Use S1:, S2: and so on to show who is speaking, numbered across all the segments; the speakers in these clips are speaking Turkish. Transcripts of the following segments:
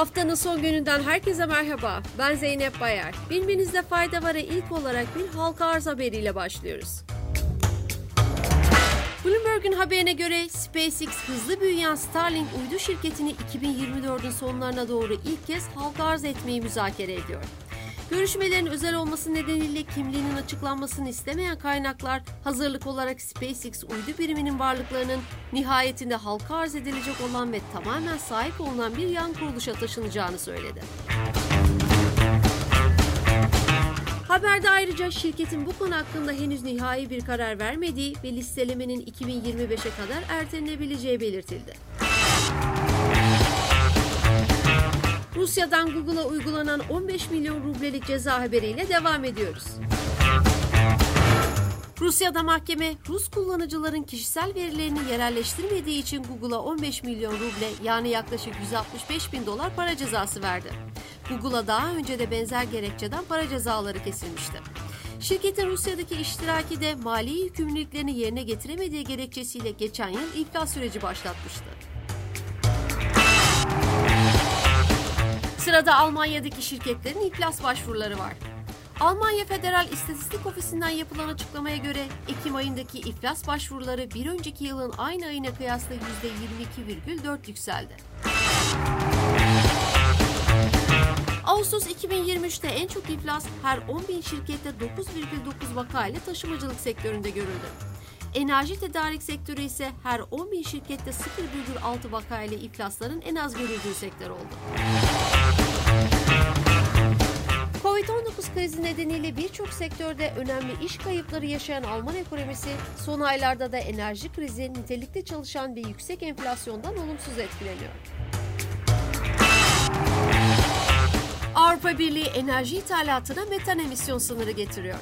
S1: Haftanın son gününden herkese merhaba. Ben Zeynep Bayar. Bilmenizde fayda var'a ilk olarak bir halka arz haberiyle başlıyoruz. Bloomberg'un haberine göre SpaceX hızlı büyüyen Starlink uydu şirketini 2024'ün sonlarına doğru ilk kez halka arz etmeyi müzakere ediyor. Görüşmelerin özel olması nedeniyle kimliğinin açıklanmasını istemeyen kaynaklar hazırlık olarak SpaceX uydu biriminin varlıklarının nihayetinde halka arz edilecek olan ve tamamen sahip olunan bir yan kuruluşa taşınacağını söyledi. Haberde ayrıca şirketin bu konu hakkında henüz nihai bir karar vermediği ve listelemenin 2025'e kadar ertelenebileceği belirtildi. Rusya'dan Google'a uygulanan 15 milyon rublelik ceza haberiyle devam ediyoruz. Rusya'da mahkeme Rus kullanıcıların kişisel verilerini yerelleştirmediği için Google'a 15 milyon ruble yani yaklaşık 165 bin dolar para cezası verdi. Google'a daha önce de benzer gerekçeden para cezaları kesilmişti. Şirketin Rusya'daki iştiraki de mali yükümlülüklerini yerine getiremediği gerekçesiyle geçen yıl iflas süreci başlatmıştı. Sırada Almanya'daki şirketlerin iflas başvuruları var. Almanya Federal İstatistik Ofisi'nden yapılan açıklamaya göre Ekim ayındaki iflas başvuruları bir önceki yılın aynı ayına kıyasla %22,4 yükseldi. Ağustos 2023'te en çok iflas her 10 bin şirkette 9,9 vaka ile taşımacılık sektöründe görüldü. Enerji tedarik sektörü ise her 10 bin şirkette 0,6 vaka ile iflasların en az görüldüğü sektör oldu. Covid-19 krizi nedeniyle birçok sektörde önemli iş kayıpları yaşayan Alman ekonomisi son aylarda da enerji krizi, nitelikli çalışan ve yüksek enflasyondan olumsuz etkileniyor. Avrupa Birliği enerji ithalatına metan emisyon sınırı getiriyor.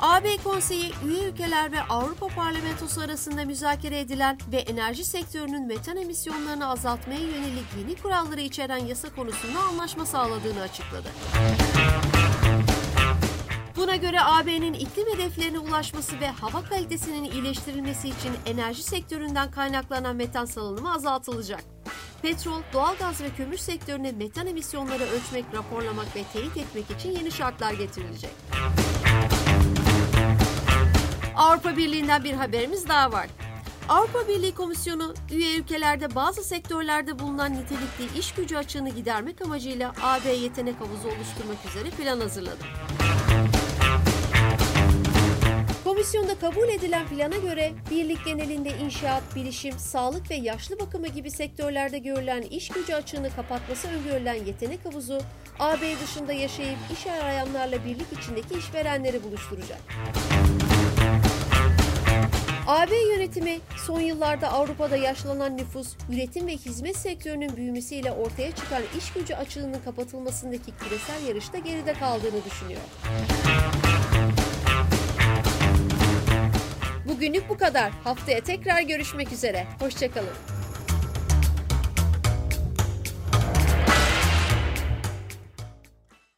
S1: AB Konseyi, üye ülkeler ve Avrupa Parlamentosu arasında müzakere edilen ve enerji sektörünün metan emisyonlarını azaltmaya yönelik yeni kuralları içeren yasa konusunda anlaşma sağladığını açıkladı. Buna göre AB'nin iklim hedeflerine ulaşması ve hava kalitesinin iyileştirilmesi için enerji sektöründen kaynaklanan metan salınımı azaltılacak. Petrol, doğalgaz ve kömür sektörüne metan emisyonları ölçmek, raporlamak ve teyit etmek için yeni şartlar getirilecek. Avrupa Birliği'nden bir haberimiz daha var. Avrupa Birliği Komisyonu üye ülkelerde bazı sektörlerde bulunan nitelikli iş gücü açığını gidermek amacıyla AB yetenek havuzu oluşturmak üzere plan hazırladı. Komisyonda kabul edilen plana göre birlik genelinde inşaat, bilişim, sağlık ve yaşlı bakımı gibi sektörlerde görülen iş gücü açığını kapatması öngörülen yetenek havuzu, AB dışında yaşayıp iş arayanlarla birlik içindeki işverenleri buluşturacak. AB yönetimi son yıllarda Avrupa'da yaşlanan nüfus, üretim ve hizmet sektörünün büyümesiyle ortaya çıkan iş gücü açığının kapatılmasındaki küresel yarışta geride kaldığını düşünüyor. Bugünlük bu kadar. Haftaya tekrar görüşmek üzere. Hoşçakalın.